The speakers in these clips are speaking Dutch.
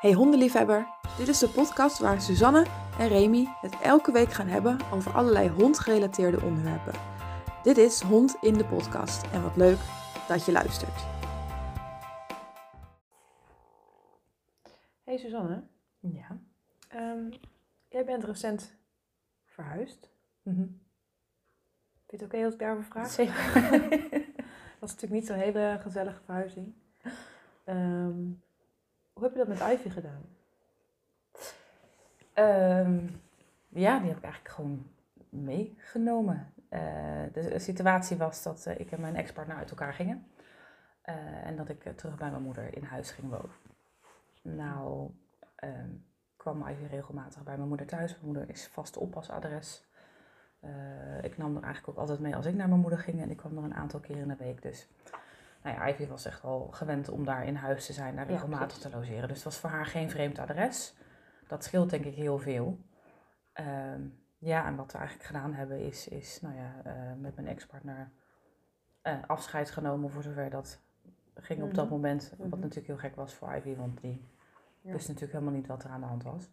Hey hondenliefhebber, dit is de podcast waar Suzanne en Remy het elke week gaan hebben over allerlei hondgerelateerde onderwerpen. Dit is Hond in de podcast en wat leuk dat je luistert. Hey Suzanne, Ja. Ehm, jij bent recent verhuisd. Mhm. Vind je het oké als ik daarover vraag? Zeker. Dat was natuurlijk niet zo'n hele gezellige verhuizing. Ehm, hoe heb je dat met Ivy gedaan? Ehm, ja, die heb ik eigenlijk gewoon meegenomen. Eh, de situatie was dat eh, ik en mijn ex-partner uit elkaar gingen. Eh, en dat ik terug bij mijn moeder in huis ging wonen. Nou, ehm, kwam Ivy regelmatig bij mijn moeder thuis. Mijn moeder is vast oppasadres. Ik nam er eigenlijk ook altijd mee als ik naar mijn moeder ging. En ik kwam er een aantal keer in de week. Dus nou ja, Ivy was echt al gewend om daar in huis te zijn, daar Ja, regelmatig precies. te logeren. Dus het was voor haar geen vreemd adres. Dat scheelt denk ik heel veel. Ehm, ja, en wat we eigenlijk gedaan hebben is, is nou ja, eh, met mijn ex-partner eh, afscheid genomen voor zover dat ging op dat Mhm. moment. Wat Mhm. natuurlijk heel gek was voor Ivy, want die Ja. wist natuurlijk helemaal niet wat er aan de hand was.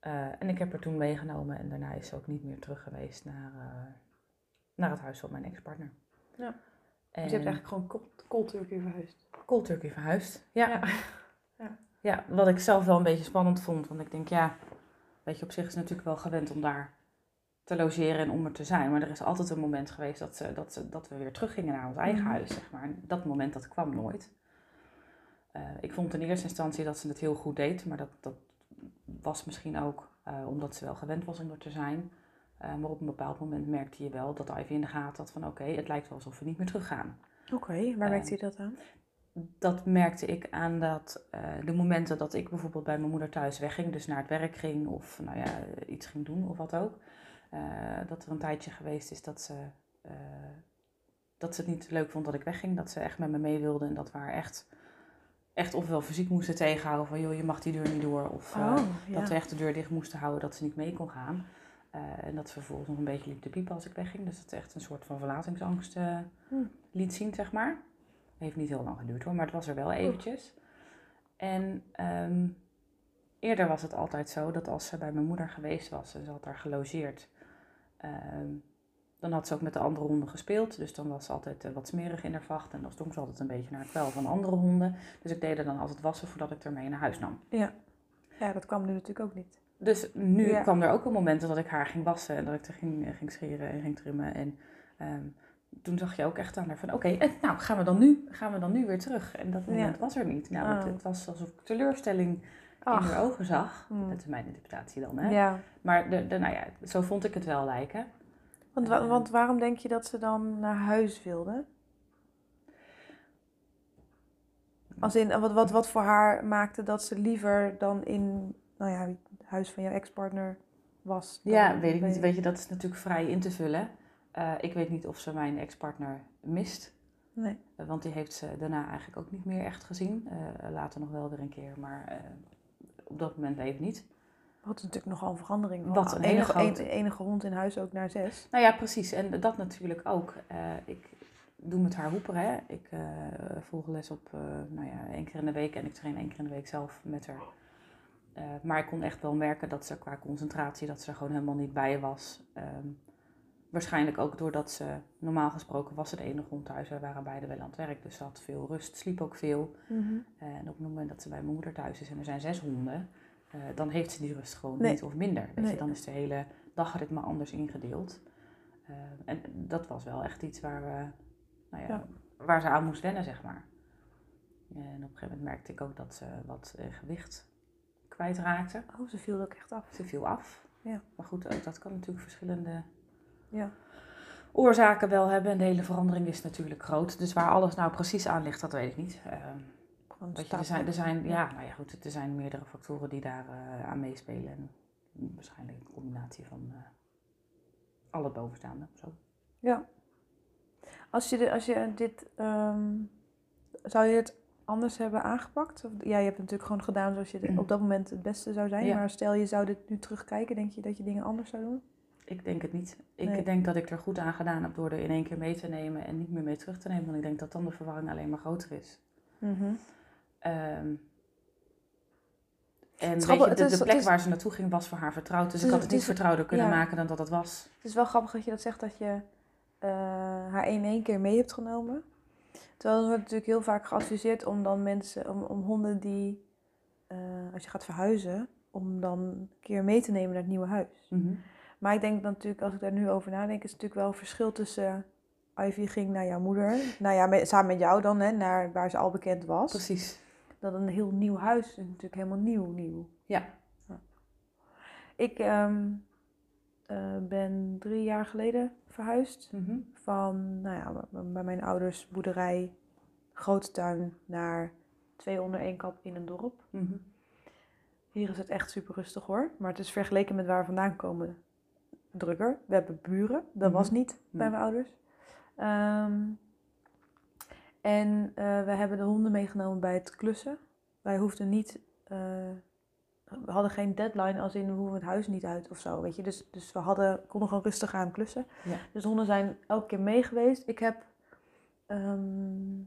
Eh, en ik heb haar toen meegenomen en daarna is ze ook niet meer terug geweest naar, naar het huis van mijn ex-partner. Ja. En Dus je hebt eigenlijk gewoon cold, cold turkey verhuisd. cold turkey verhuisd. Ja. Ja. ja. Ja. wat ik zelf wel een beetje spannend vond. Want ik denk, ja, weet je, op zich is natuurlijk wel gewend om daar te logeren en om er te zijn. Maar er is altijd een moment geweest dat, ze, dat, ze, dat we weer teruggingen naar ons eigen Mhm. huis, zeg maar. Dat moment, dat kwam nooit. Eh, ik vond in eerste instantie dat ze het heel goed deed. Maar dat, dat was misschien ook eh, omdat ze wel gewend was om er te zijn. Eh, maar op een bepaald moment merkte je wel dat Ivy in de gaten had van... oké, het lijkt wel alsof we niet meer teruggaan. Oké, waar merkte Ehm, je dat aan? Dat merkte ik aan dat eh, de momenten dat ik bijvoorbeeld bij mijn moeder thuis wegging, dus naar het werk ging of nou ja, iets ging doen of wat ook, eh, dat er een tijdje geweest is dat ze, dat ze het niet leuk vond dat ik wegging, dat ze echt met me mee wilde en dat we haar echt, echt ofwel fysiek moesten tegenhouden van joh, je mag die deur niet door of Oh, ja. dat we echt de deur dicht moesten houden dat ze niet mee kon gaan. Eh, en dat ze vervolgens nog een beetje liep te piepen als ik wegging. Dus dat echt een soort van verlatingsangst eh, Hm. liet zien, zeg maar. Heeft niet heel lang geduurd hoor, maar het was er wel eventjes. En ehm, eerder was het altijd zo dat als ze bij mijn moeder geweest was en ze had daar gelogeerd, ehm, dan had ze ook met de andere honden gespeeld. Dus dan was ze altijd eh, wat smerig in haar vacht en dan stonk ze altijd een beetje naar het vuil van andere honden. Dus ik deed er dan altijd wassen voordat ik er mee naar huis nam. Ja, dat kwam nu natuurlijk ook niet. Dus nu Ja. kwam er ook een moment dat ik haar ging wassen en dat ik er ging, ging scheren en ging trimmen. En ehm, toen zag je ook echt aan haar van, oké, en nou gaan we, dan nu, gaan we dan nu weer terug? En dat moment Ja. was er niet. Nou, het, Oh. het was alsof ik teleurstelling in haar ogen zag. Hmm. Dat is mijn interpretatie dan, hè. ja. Maar de, de, nou ja, zo vond ik het wel lijken. Want, wa- Ehm. want waarom denk je dat ze dan naar huis wilde? Als in, wat, wat, wat voor haar maakte dat ze liever dan in nou ja, huis van jouw ex-partner was? Ja, weet ik niet. Weet je, dat is natuurlijk vrij in te vullen. Eh, ik weet niet of ze mijn ex-partner mist. Nee. Eh, Want die heeft ze daarna eigenlijk ook niet meer echt gezien. Eh, later nog wel weer een keer, maar op dat moment even niet. Wat natuurlijk nogal een verandering. Van Wat een enige, enige hond in huis ook naar zes. Nou ja, precies. En dat natuurlijk ook. Ik doe met haar hoeperen. Hè. Ik volg les op nou ja, één keer in de week en ik train één keer in de week zelf met haar. Eh, maar ik kon echt wel merken dat ze qua concentratie, dat ze er gewoon helemaal niet bij was. Ehm, waarschijnlijk ook doordat ze, normaal gesproken was ze de enige hond thuis. We waren beide wel aan het werk, dus ze had veel rust, sliep ook veel. En op het moment dat ze bij mijn moeder thuis is en er zijn zes honden, eh, dan heeft ze die rust gewoon Nee. niet of minder. Weet Nee. je, dan is de hele dagritme anders ingedeeld. Eh, en dat was wel echt iets waar, we, nou ja, Ja. waar ze aan moest wennen, zeg maar. En op een gegeven moment merkte ik ook dat ze wat eh, gewicht kwijtraakte. Oh, ze viel ook echt af. Ze viel af. Ja. Maar goed, ook dat kan natuurlijk verschillende Ja. oorzaken wel hebben. En de hele verandering is natuurlijk groot. Dus waar alles nou precies aan ligt, dat weet ik niet. Ehm, Gewoon Weet je, er zijn, er zijn, ja, nou ja, goed, er zijn meerdere factoren die daar eh, aan meespelen. En waarschijnlijk een combinatie van eh alle bovenstaande. Zo. Ja. Als je, de, als je dit, ehm, zou je het anders hebben aangepakt? Of, ja, je hebt het natuurlijk gewoon gedaan zoals je het op dat moment het beste zou zijn. Ja. Maar stel je zou dit nu terugkijken, denk je dat je dingen anders zou doen? Ik denk het niet. Ik Nee. denk dat ik er goed aan gedaan heb door er in één keer mee te nemen en niet meer mee terug te nemen. Want ik denk dat dan de verwarring alleen maar groter is. Ehm, En weet je, de, is- de plek is- waar ze naartoe ging was voor haar vertrouwd. Dus ik had het niet vertrouwder kunnen ja. maken dan dat het was. Het is wel grappig dat je dat zegt dat je eh, haar in één keer mee hebt genomen. Terwijl er wordt natuurlijk heel vaak geadviseerd om dan mensen, om, om honden die, eh, als je gaat verhuizen, om dan een keer mee te nemen naar het nieuwe huis. Mhm. Maar ik denk dan natuurlijk, als ik daar nu over nadenk, is het natuurlijk wel een verschil tussen Ivy ging naar jouw moeder, nou ja, met- samen met jou dan, hè, naar waar ze al bekend was. Precies. Dat een heel nieuw huis is natuurlijk helemaal nieuw, nieuw. Ja. Ik ehm, eh, ben drie jaar geleden verhuisd Mhm. van, nou ja, bij mijn ouders boerderij, grote tuin, naar twee onder één kap in een dorp. Mhm. Hier is het echt super rustig hoor, maar het is vergeleken met waar we vandaan komen drukker. We hebben buren, dat was Mhm. niet bij mijn ouders. Ehm, en eh, we hebben de honden meegenomen bij het klussen. Wij hoefden niet, eh, we hadden geen deadline als in we hoeven het huis niet uit of zo, weet je. Dus, dus we hadden, konden gewoon rustig aan klussen. Ja. Dus de honden zijn elke keer mee geweest. Ik heb ehm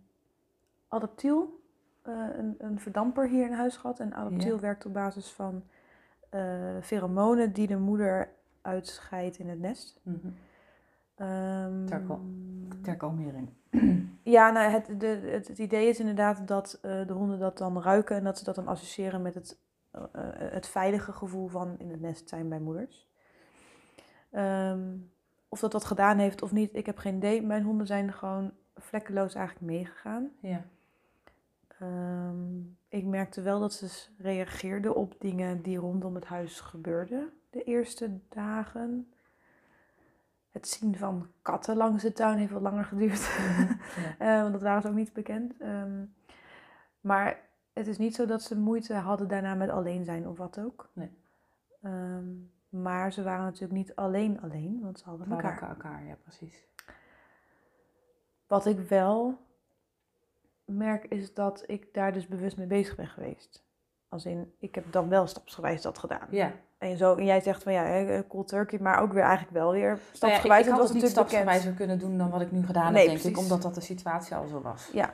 Adaptiel, eh, een, een verdamper hier in huis gehad. En Adaptiel Ja. werkt op basis van eh pheromonen die de moeder uitscheidt in het nest. Ehm, Ter kal- Ter kalmering. ja, nou, het, de, het, het idee is inderdaad dat eh, de honden dat dan ruiken en dat ze dat dan associëren met het, het veilige gevoel van in het nest zijn bij moeders. Ehm, of dat dat gedaan heeft of niet, ik heb geen idee. Mijn honden zijn gewoon vlekkeloos eigenlijk meegegaan. Ja. Ehm, ik merkte wel dat ze reageerden op dingen die rondom het huis gebeurden de eerste dagen. Het zien van katten langs de tuin heeft wat langer geduurd. Mhm. ja. Eh, want dat waren ze ook niet bekend. Ehm, maar het is niet zo dat ze moeite hadden daarna met alleen zijn of wat ook. Nee. Ehm, maar ze waren natuurlijk niet alleen alleen, want ze hadden elkaar. elkaar. elkaar, ja precies. Wat ik wel merk is dat ik daar dus bewust mee bezig ben geweest. Als in, ik heb dan wel stapsgewijs dat gedaan. Ja. En, zo, en jij zegt van ja, hè, cold turkey, maar ook weer eigenlijk wel weer Nou ja, stapsgewijs. ik, ik had het niet stapsgewijzer kunnen doen dan wat ik nu gedaan Nee, heb, denk ik. precies. Omdat dat de situatie al zo was. Ja.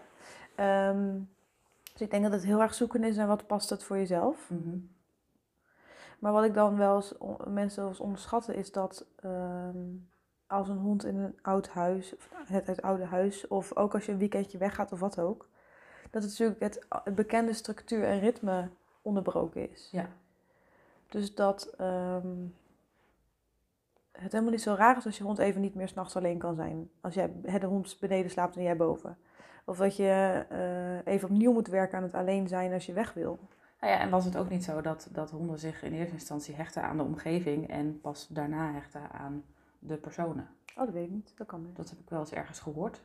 Ehm, dus ik denk dat het heel erg zoeken is naar wat past het voor jezelf. Mhm. Maar wat ik dan wel eens mensen wel eens onderschatten is dat ehm, als een hond in een oud huis, of het, het oude huis, of ook als je een weekendje weggaat of wat ook, dat het natuurlijk het, het bekende structuur en ritme onderbroken is. Ja. Dus dat ehm, het helemaal niet zo raar is als je hond even niet meer s'nachts alleen kan zijn. Als jij, de hond beneden slaapt en jij boven. Of dat je eh, even opnieuw moet werken aan het alleen zijn als je weg wil. Nou ja, en was het ook niet zo dat, dat honden zich in eerste instantie hechten aan de omgeving en pas daarna hechten aan de personen? Oh, dat weet ik niet. Dat kan niet. Dat heb ik wel eens ergens gehoord.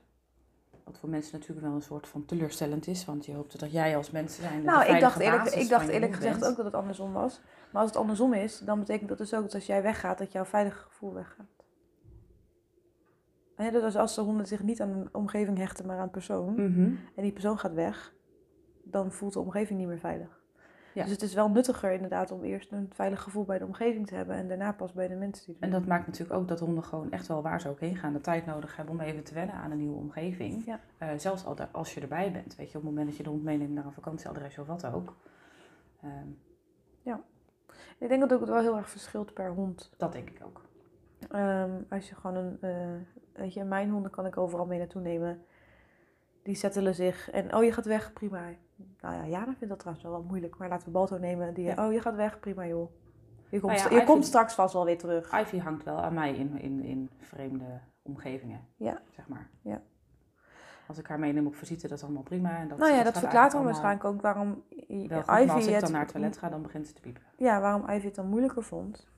Wat voor mensen natuurlijk wel een soort van teleurstellend is, want je hoopte dat jij als mens zijn. Nou, ik dacht eerlijk, ik dacht eerlijk gezegd ook dat het andersom was. Maar als het andersom is, dan betekent dat dus ook dat als jij weggaat, dat jouw veilige gevoel weggaat. Ja, dus als de honden zich niet aan de omgeving hechten, maar aan de persoon, Mhm. en die persoon gaat weg, dan voelt de omgeving niet meer veilig. Ja. Dus het is wel nuttiger inderdaad om eerst een veilig gevoel bij de omgeving te hebben en daarna pas bij de mensen die er En dat maakt natuurlijk ook dat honden gewoon echt wel waar ze ook heen gaan, de tijd nodig hebben om even te wennen aan een nieuwe omgeving. Ja. Eh, zelfs als je erbij bent, weet je, op het moment dat je de hond meeneemt naar een vakantieadres of wat ook. Ehm, Ik denk dat het ook wel heel erg verschilt per hond. dat denk ik ook. Ehm, als je gewoon een, eh, weet je, mijn honden kan ik overal mee naartoe nemen. Die settelen zich en, oh je gaat weg, prima. Nou ja, Jana vindt dat trouwens wel wat moeilijk, maar laten we Balto nemen. Die, Ja. oh je gaat weg, prima joh. Je komt, Nou ja, je Ivy- komt straks vast wel weer terug. Ivy hangt wel aan mij in, in, in vreemde omgevingen, Ja. zeg maar. Ja. Als ik haar meeneem op visite, dat is allemaal prima. En dat, nou ja, dat verklaart dan waarschijnlijk ook waarom i- allemaal wel goed, maar als Ivy ik dan naar het toilet ga, dan begint ze te piepen. ja, waarom Ivy het dan moeilijker vond.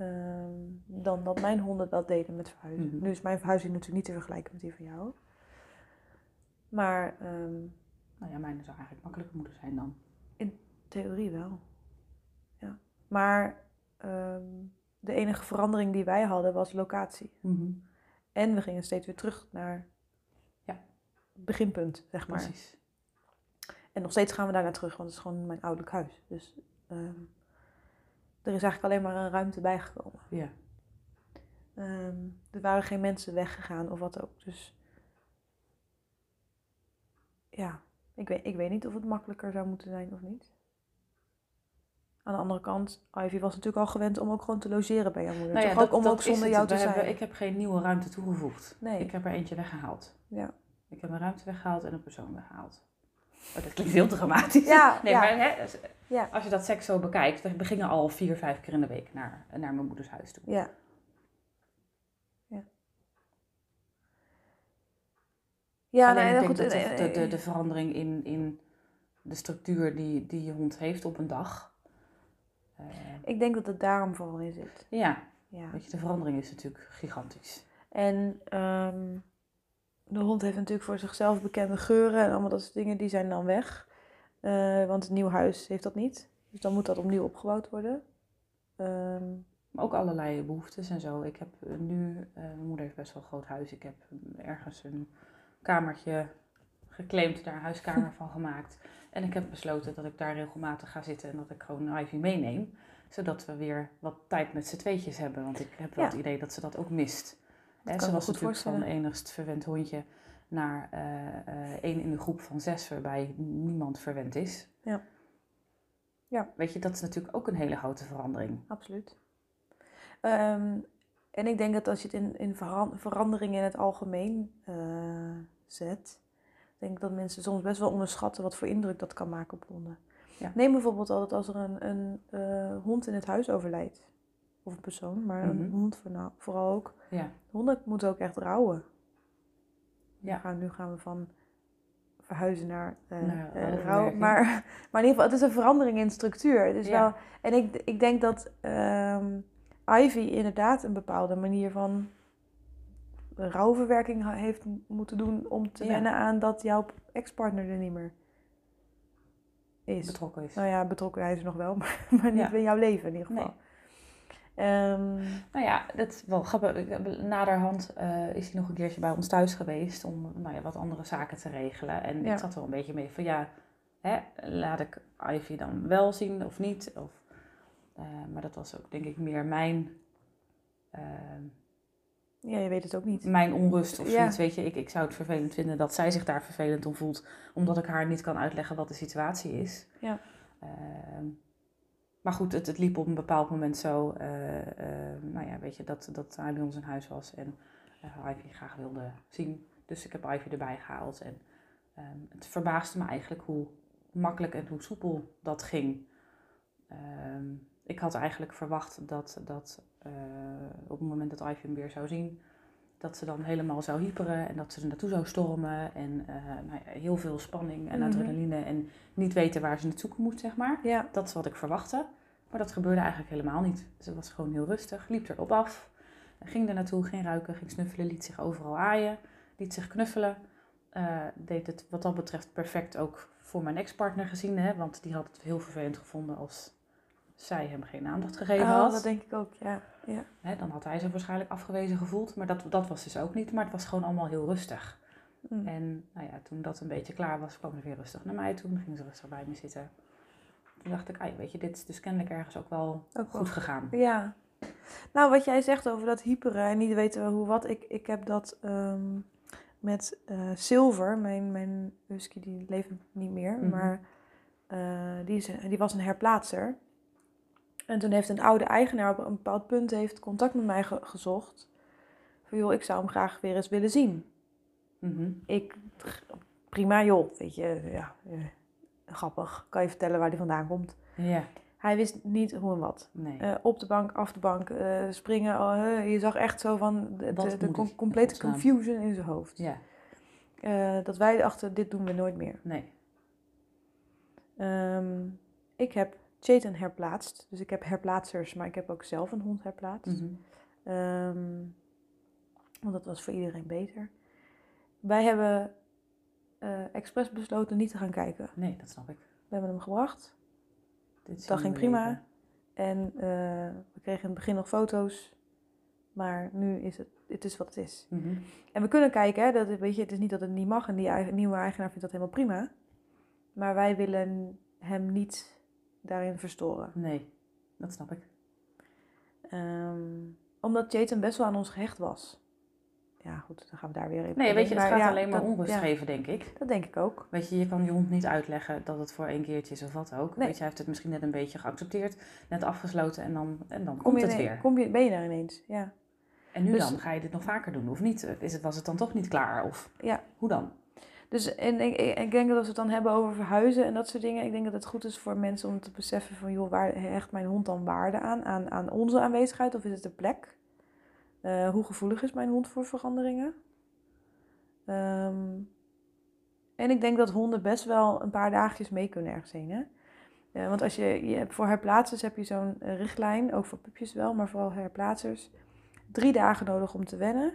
Ehm, dan dat mijn honden dat deden met verhuizen. Mhm. Nu is mijn verhuizing natuurlijk niet te vergelijken met die van jou. Maar ehm, Nou ja, mijne zou eigenlijk makkelijker moeten zijn dan. Theorie wel. Ja. Maar ehm, de enige verandering die wij hadden was locatie. En we gingen steeds weer terug naar Ja. het beginpunt, zeg maar. Precies. En nog steeds gaan we daar naar terug, want het is gewoon mijn ouderlijk huis. Dus er is eigenlijk alleen maar een ruimte bijgekomen. Ja. Ehm, er waren geen mensen weggegaan of wat ook. Dus ja, ik weet, ik weet niet of het makkelijker zou moeten zijn of niet. Aan de andere kant, Ivy was natuurlijk al gewend om ook gewoon te logeren bij jouw moeder. Nou ja, Toch ook dat- om dat ook zonder jou We te zijn. hebben- ik heb geen nieuwe ruimte toegevoegd. Nee. Ik heb er eentje weggehaald. Ja. Ik heb een ruimte weggehaald en een persoon weggehaald. Oh, dat klinkt heel dramatisch. Ja, nee, ja. maar hè, als- Ja. als je dat seks zo bekijkt, we gingen al vier, vijf keer in de week naar, naar mijn moeders huis toe. Ja. Ja. Ja, Alleen nee, ik denk goed. dat eh, de, de, de, eh, de verandering in, in de structuur die, die je hond heeft op een dag. eh, Ik denk dat het daarom vooral in zit. ja, Ja. weet je, de verandering is natuurlijk gigantisch. En ehm, de hond heeft natuurlijk voor zichzelf bekende geuren en allemaal dat soort dingen, die zijn dan weg. Eh, want het nieuw huis heeft dat niet. Dus dan moet dat opnieuw opgebouwd worden. Ehm, Maar ook allerlei behoeftes en zo. Ik heb eh, nu, eh, mijn moeder heeft best wel een groot huis. Ik heb ergens een kamertje geclaimd, daar een huiskamer van gemaakt. En ik heb besloten dat ik daar regelmatig ga zitten en dat ik gewoon Ivy meeneem. Zodat we weer wat tijd met z'n tweetjes hebben. Want ik heb wel Ja. het idee dat ze dat ook mist. Ik ze was goed natuurlijk van enigst verwend hondje naar eh, eh, één in de groep van zes waarbij niemand verwend is. Ja. Ja. Weet je, dat is natuurlijk ook een hele grote verandering. absoluut. Ehm, en ik denk dat als je het in, in veran- verandering in het algemeen eh, zet, denk ik dat mensen soms best wel onderschatten wat voor indruk dat kan maken op honden. Ja. Neem bijvoorbeeld altijd als er een, een hond in het huis overlijdt. Of een persoon, maar een Mhm. hond vooral ook. Ja, Honden moeten ook echt rouwen. Ja. Gaan, nu gaan we van verhuizen naar eh Naar eh, rouw. Maar, maar in ieder geval, het is een verandering in structuur. Dus Ja. wel, en ik, ik denk dat ehm, Ivy inderdaad een bepaalde manier van rouwverwerking heeft moeten doen om te Ja. wennen aan dat jouw ex-partner er niet meer is. betrokken is. Nou ja, betrokken hij is er nog wel, maar, maar niet Ja. in jouw leven in ieder geval. Nee. Ehm, Nou ja, dat is wel grappig. Naderhand eh, is hij nog een keertje bij ons thuis geweest om nou ja, wat andere zaken te regelen. En Ja. ik zat wel een beetje mee van ja, hè, laat ik Ivy dan wel zien of niet? Of, eh, maar dat was ook denk ik meer mijn, eh, ja, je weet het ook niet. mijn onrust of Ja. zoiets. Weet je, ik, ik zou het vervelend vinden dat zij zich daar vervelend om voelt, omdat ik haar niet kan uitleggen wat de situatie is. Ja. Maar goed, het, het liep op een bepaald moment zo, eh, eh, nou ja, weet je, dat, dat hij bij ons in huis was en eh, Ivy graag wilde zien. Dus ik heb Ivy erbij gehaald en ehm, het verbaasde me eigenlijk hoe makkelijk en hoe soepel dat ging. Ehm, ik had eigenlijk verwacht dat, dat op het moment dat Ivy hem weer zou zien, dat ze dan helemaal zou hyperen en dat ze er naartoe zou stormen. En eh, nou ja, heel veel spanning en Mhm. adrenaline en niet weten waar ze zoeken moet, zeg maar. Ja, Dat is wat ik verwachtte. Maar dat gebeurde eigenlijk helemaal niet. Ze was gewoon heel rustig, liep erop af. Ging er naartoe, ging ruiken, ging snuffelen, liet zich overal aaien. Liet zich knuffelen. Eh, deed het wat dat betreft perfect ook voor mijn ex-partner gezien. Hè? Want die had het heel vervelend gevonden als zij hem geen aandacht gegeven oh, had. dat denk ik ook, ja. ja. Hè, dan had hij zich waarschijnlijk afgewezen gevoeld. Maar dat, dat was dus ook niet. Maar het was gewoon allemaal heel rustig. Mm. En nou ja, toen dat een beetje klaar was, kwam ze weer rustig naar mij toe. Dan ging ze rustig bij me zitten. Toen dacht ik, ah, weet je, dit is dus kennelijk ergens ook wel Ook wel goed gegaan. Ja. Nou, wat jij zegt over dat hyperen en niet weten hoe wat. Ik, ik heb dat ehm, met eh Silver, mijn, mijn husky, die leeft niet meer. Mhm. Maar eh, die, is, die was een herplaatser. En toen heeft een oude eigenaar op een bepaald punt heeft contact met mij ge- gezocht. Van joh, ik zou hem graag weer eens willen zien. Mhm. Ik, prima joh, weet je, ja, eh, grappig. Kan je vertellen waar hij vandaan komt. Ja, Hij wist niet hoe en wat. nee. Eh, op de bank, af de bank, eh, springen. oh, je zag echt zo van de, de, com- complete confusion in zijn hoofd. ja, Eh, dat wij dachten, dit doen we nooit meer. nee. Ehm, ik heb Chayton herplaatst. Dus ik heb herplaatsers, maar ik heb ook zelf een hond herplaatst. Ehm, want dat was voor iedereen beter. Wij hebben eh expres besloten niet te gaan kijken. Nee, dat snap ik. We hebben hem gebracht. Dit Dat ging prima. even. En eh, we kregen in het begin nog foto's. Maar nu is het, het is wat het is. Mhm. En we kunnen kijken, hè, dat, weet je, het is niet dat het niet mag en die eigen- nieuwe eigenaar vindt dat helemaal prima. Maar wij willen hem niet daarin verstoren. Nee, dat snap ik. Ehm, omdat Jayton best wel aan ons gehecht was. ja goed, dan gaan we daar weer in. Nee, weet je, het Maar gaat ja, alleen maar dat- ja, geven, denk ik. Dat denk ik ook. Weet je, je kan je hond niet uitleggen dat het voor één keertje is of wat ook. Nee. Weet je, hij heeft het misschien net een beetje geaccepteerd, net afgesloten en dan, en dan Kom komt je, het weer. Kom je, ben je daar ineens? Ja. En nu Dus- dan, ga je dit nog vaker doen of niet? Is het, was het dan toch niet klaar? Of Ja. hoe dan? Dus en ik, ik, denk dat als we het dan hebben over verhuizen en dat soort dingen, ik denk dat het goed is voor mensen om te beseffen van, joh, waar hecht mijn hond dan waarde aan? Aan, aan onze aanwezigheid of is het de plek? Eh, hoe gevoelig is mijn hond voor veranderingen? Ehm, en ik denk dat honden best wel een paar dagjes mee kunnen ergens heen. Hè? Eh, want als je, je hebt voor herplaatsers heb je zo'n eh, richtlijn, ook voor pupjes wel, maar vooral herplaatsers. Drie dagen nodig om te wennen.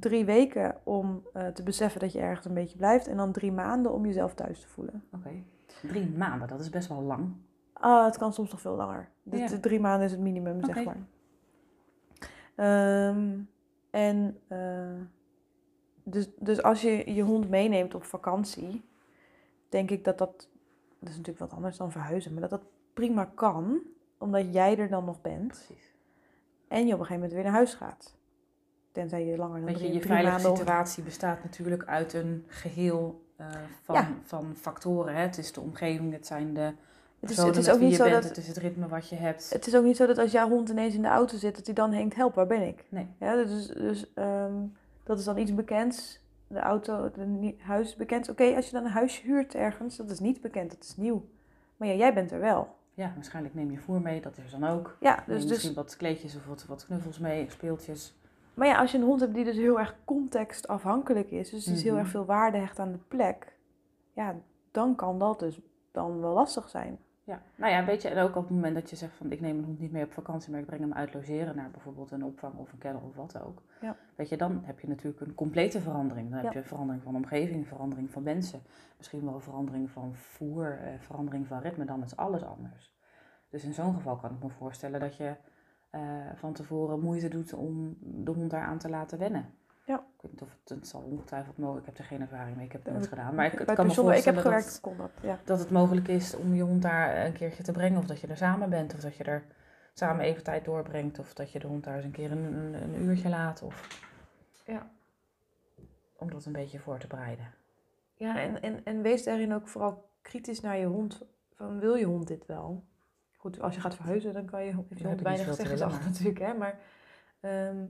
Drie weken om eh, te beseffen dat je ergens een beetje blijft. En dan drie maanden om jezelf thuis te voelen. Oké. Drie maanden, dat is best wel lang. Ah, het kan soms nog veel langer. De, Ja. de drie maanden is het minimum, zeg maar. Ehm, en eh, dus, dus als je je hond meeneemt op vakantie, denk ik dat dat, dat is natuurlijk wat anders dan verhuizen, maar dat dat prima kan, omdat jij er dan nog bent Precies. en je op een gegeven moment weer naar huis gaat. Tenzij je langer dan Weet je, drie, je drie veilige maanden situatie bestaat natuurlijk uit een geheel eh, van, Ja. van factoren. Hè? Het is de omgeving, het zijn de Het is, het is ook niet je zo bent, dat het is het ritme wat je hebt. Het is ook niet zo dat als jouw hond ineens in de auto zit, dat hij dan denkt, help, waar ben ik? Nee. Ja, dus dus dat is dan iets bekends. De auto, het huis is bekend. Oké, als je dan een huisje huurt ergens, dat is niet bekend, dat is nieuw. Maar ja, jij bent er wel. Ja, waarschijnlijk neem je voer mee, dat is dan ook. Ja, Neem dus, dus, misschien wat kleedjes of wat, wat knuffels mee, speeltjes. Maar ja, als je een hond hebt die dus heel erg contextafhankelijk is, dus die heel Mhm. erg veel waarde hecht aan de plek, ja, dan kan dat dus dan wel lastig zijn. Ja, nou ja, weet je, en ook op het moment dat je zegt van ik neem mijn hond niet mee op vakantie, maar ik breng hem uit logeren naar bijvoorbeeld een opvang of een kennel of wat ook. Ja. Weet je, dan heb je natuurlijk een complete verandering. Dan heb Ja. je een verandering van omgeving, een verandering van mensen. Misschien wel een verandering van voer, eh, verandering van ritme, dan is alles anders. Dus in zo'n geval kan ik me voorstellen dat je eh, van tevoren moeite doet om de hond daaraan te laten wennen. Ja. Ik weet niet of het, het zal ongetwijfeld mogelijk, ik heb er geen ervaring mee, ik heb het nooit gedaan. Maar ik, het kan me waar ik heb voorstellen gewerkt, dat. Ja. dat het mogelijk is om je hond daar een keertje te brengen. Of dat je er samen bent. Of dat je er samen even tijd doorbrengt. Of dat je de hond daar eens een keer een, een, een uurtje laat. Of... Ja. Om dat een beetje voor te bereiden. Ja, en, en, en wees daarin ook vooral kritisch naar je hond. Van, wil je hond dit wel? Goed, als je gaat verhuizen, dan kan je, heeft je hond weinig willen, natuurlijk. Hè? Maar, ehm,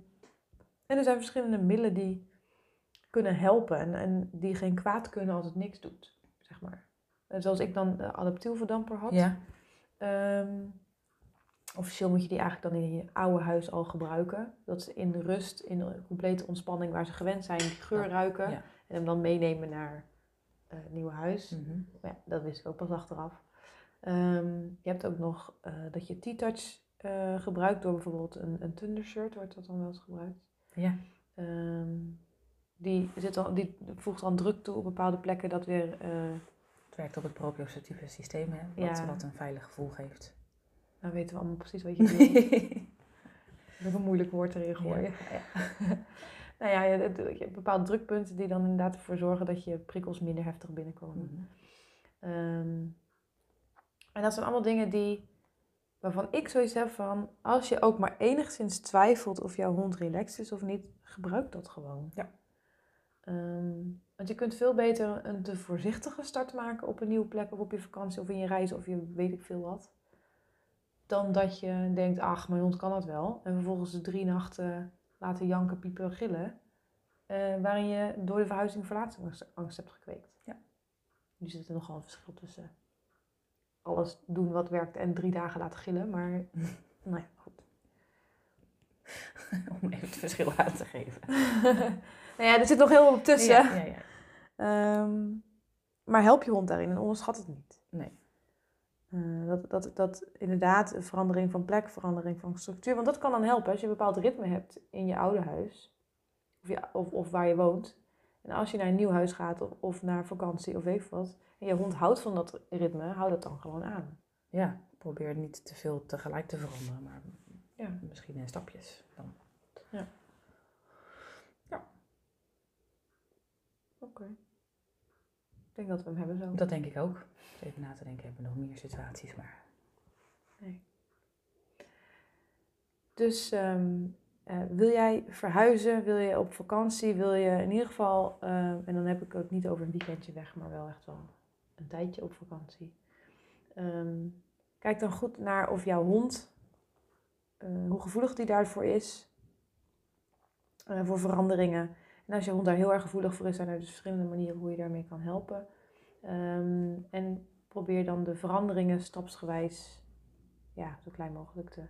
en er zijn verschillende middelen die kunnen helpen. En, en die geen kwaad kunnen als het niks doet, zeg maar. En zoals ik dan de adaptielverdamper had. Ja, Ehm, officieel moet je die eigenlijk dan in je oude huis al gebruiken. Dat ze in rust, in complete ontspanning waar ze gewend zijn, die geur Ja, ruiken. ja. En hem dan meenemen naar eh, het nieuwe huis. Mhm. Ja, dat wist ik ook pas achteraf. Ehm, je hebt ook nog eh, dat je T-touch eh, gebruikt door bijvoorbeeld een, een Thundershirt, wordt dat dan wel eens gebruikt. ja. Ehm, die, zit dan, die voegt dan druk toe op bepaalde plekken dat weer... eh, Het werkt op het proprioceptieve systeem, hè, wat, Ja. wat een veilig gevoel geeft. nou weten we allemaal precies wat je bedoelt. Nog een moeilijk woord erin gooien. Ja. nou ja, je, hebt bepaalde drukpunten die dan inderdaad ervoor zorgen dat je prikkels minder heftig binnenkomen. Ehm, en dat zijn allemaal dingen die, waarvan ik zoiets heb van, als je ook maar enigszins twijfelt of jouw hond relaxed is of niet, gebruik dat gewoon. Ja. Ehm, want je kunt veel beter een te voorzichtige start maken op een nieuwe plek of op je vakantie of in je reis of je weet ik veel wat. Dan dat je denkt, ach, mijn hond kan het wel. En vervolgens de drie nachten laten janken, piepen, gillen. eh, waarin je door de verhuizing verlatingsangst hebt gekweekt. Ja. Nu zit er nogal een verschil tussen alles doen wat werkt en drie dagen laten gillen. Maar nou ja, goed. Om even het verschil aan te geven. nou ja, er zit nog heel veel tussen. Ja, ja, ja. Ehm, maar help je hond daarin en onderschat het niet. Nee. Eh, dat, dat, dat inderdaad een verandering van plek, verandering van structuur. Want dat kan dan helpen als je een bepaald ritme hebt in je oude huis. Of, je, of, of waar je woont. En als je naar een nieuw huis gaat of, of naar vakantie of weet ik wat. En je hond houdt van dat ritme, hou dat dan gewoon aan. Ja, probeer niet te veel tegelijk te veranderen, maar Ja. misschien in stapjes. Dan. Oké. Ik denk dat we hem hebben zo. Dat denk ik ook. Even na te denken, hebben we nog meer situaties, maar Dus ehm, eh, wil jij verhuizen? Wil je op vakantie? Wil je in ieder geval, eh, en dan heb ik het niet over een weekendje weg, maar wel echt wel een tijdje op vakantie. Ehm, kijk dan goed naar of jouw hond, eh, hoe gevoelig die daarvoor is, voor veranderingen. En als je hond daar heel erg gevoelig voor is, zijn er dus verschillende manieren hoe je daarmee kan helpen. Ehm, en probeer dan de veranderingen stapsgewijs ja, zo klein mogelijk te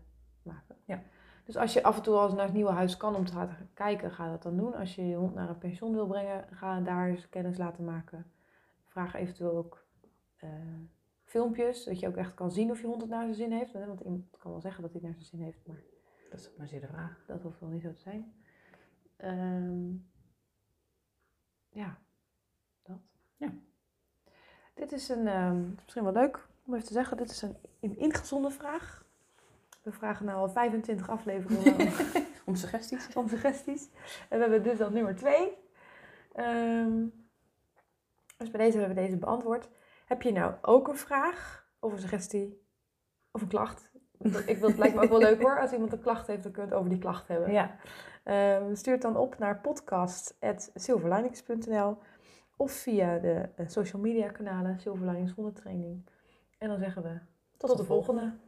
maken. Ja. Dus als je af en toe al eens naar het nieuwe huis kan om te gaan kijken, ga dat dan doen. Als je je hond naar een pension wil brengen, ga daar eens kennis laten maken. Vraag eventueel ook eh, filmpjes, dat je ook echt kan zien of je hond het naar zijn zin heeft. Want iemand kan wel zeggen dat hij het naar zijn zin heeft, maar Dat is maar zeer de vraag. dat hoeft wel niet zo te zijn. Ehm, ja, dat. Ja. Dit is een, het is misschien wel leuk om even te zeggen, dit is een, een ingezonden vraag. We vragen nou al 25 afleveringen Om suggesties. om suggesties. En we hebben dus al nummer 2. dus bij deze hebben we deze beantwoord. Heb je nou ook een vraag of een suggestie of een klacht? Ik wil, het lijkt me ook wel leuk hoor. Als iemand een klacht heeft, dan kun je het over die klacht hebben. Ja. Ehm, stuur het dan op naar podcast.silverlinings.nl of via de eh, social media kanalen Silverlinings Hondentraining. En dan zeggen we tot, Tot de de volgende. volgende.